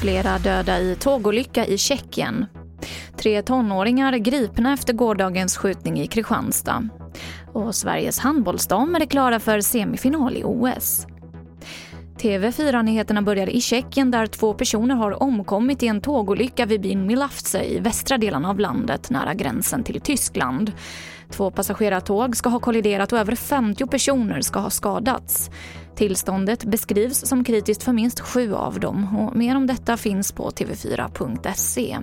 Flera döda i tågolycka i Tjeckien. Tre tonåringar gripna efter gårdagens skjutning i Kristianstad. Och Sveriges handbollsdamer är klara för semifinal i OS. TV4-nyheterna börjar i Tjeckien där två personer har omkommit i en tågolycka vid byn Milavce i västra delen av landet nära gränsen till Tyskland. Två passagerartåg ska ha kolliderat och över 50 personer ska ha skadats. Tillståndet beskrivs som kritiskt för minst sju av dem och mer om detta finns på tv4.se.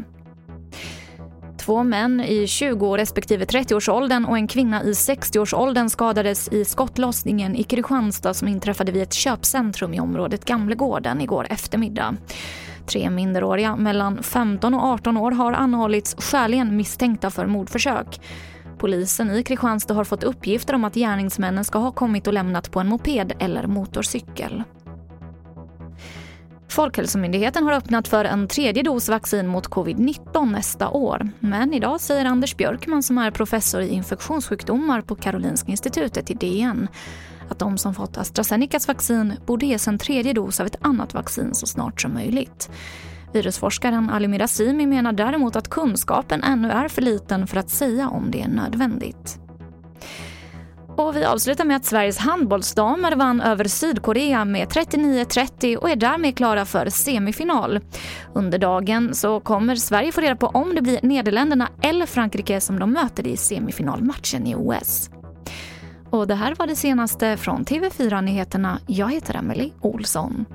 Två män i 20 respektive 30-årsåldern och en kvinna i 60-årsåldern skadades i skottlossningen i Kristianstad som inträffade vid ett köpcentrum i området Gamlegården igår eftermiddag. Tre minderåriga mellan 15 och 18 år har anhållits skäligen misstänkta för mordförsök. Polisen i Kristianstad har fått uppgifter om att gärningsmännen ska ha kommit och lämnat på en moped eller motorcykel. Folkhälsomyndigheten har öppnat för en tredje dos vaccin mot covid-19 nästa år. Men idag säger Anders Björkman som är professor i infektionssjukdomar på Karolinska institutet i DN att de som fått AstraZenecas vaccin borde ges en tredje dos av ett annat vaccin så snart som möjligt. Virusforskaren Ali Mirazimi menar däremot att kunskapen ännu är för liten för att säga om det är nödvändigt. Och vi avslutar med att Sveriges handbollsdamer vann över Sydkorea med 39-30 och är därmed klara för semifinal. Under dagen så kommer Sverige få reda på om det blir Nederländerna eller Frankrike som de möter i semifinalmatchen i OS. Och det här var det senaste från TV4 Nyheterna. Jag heter Emily Olsson.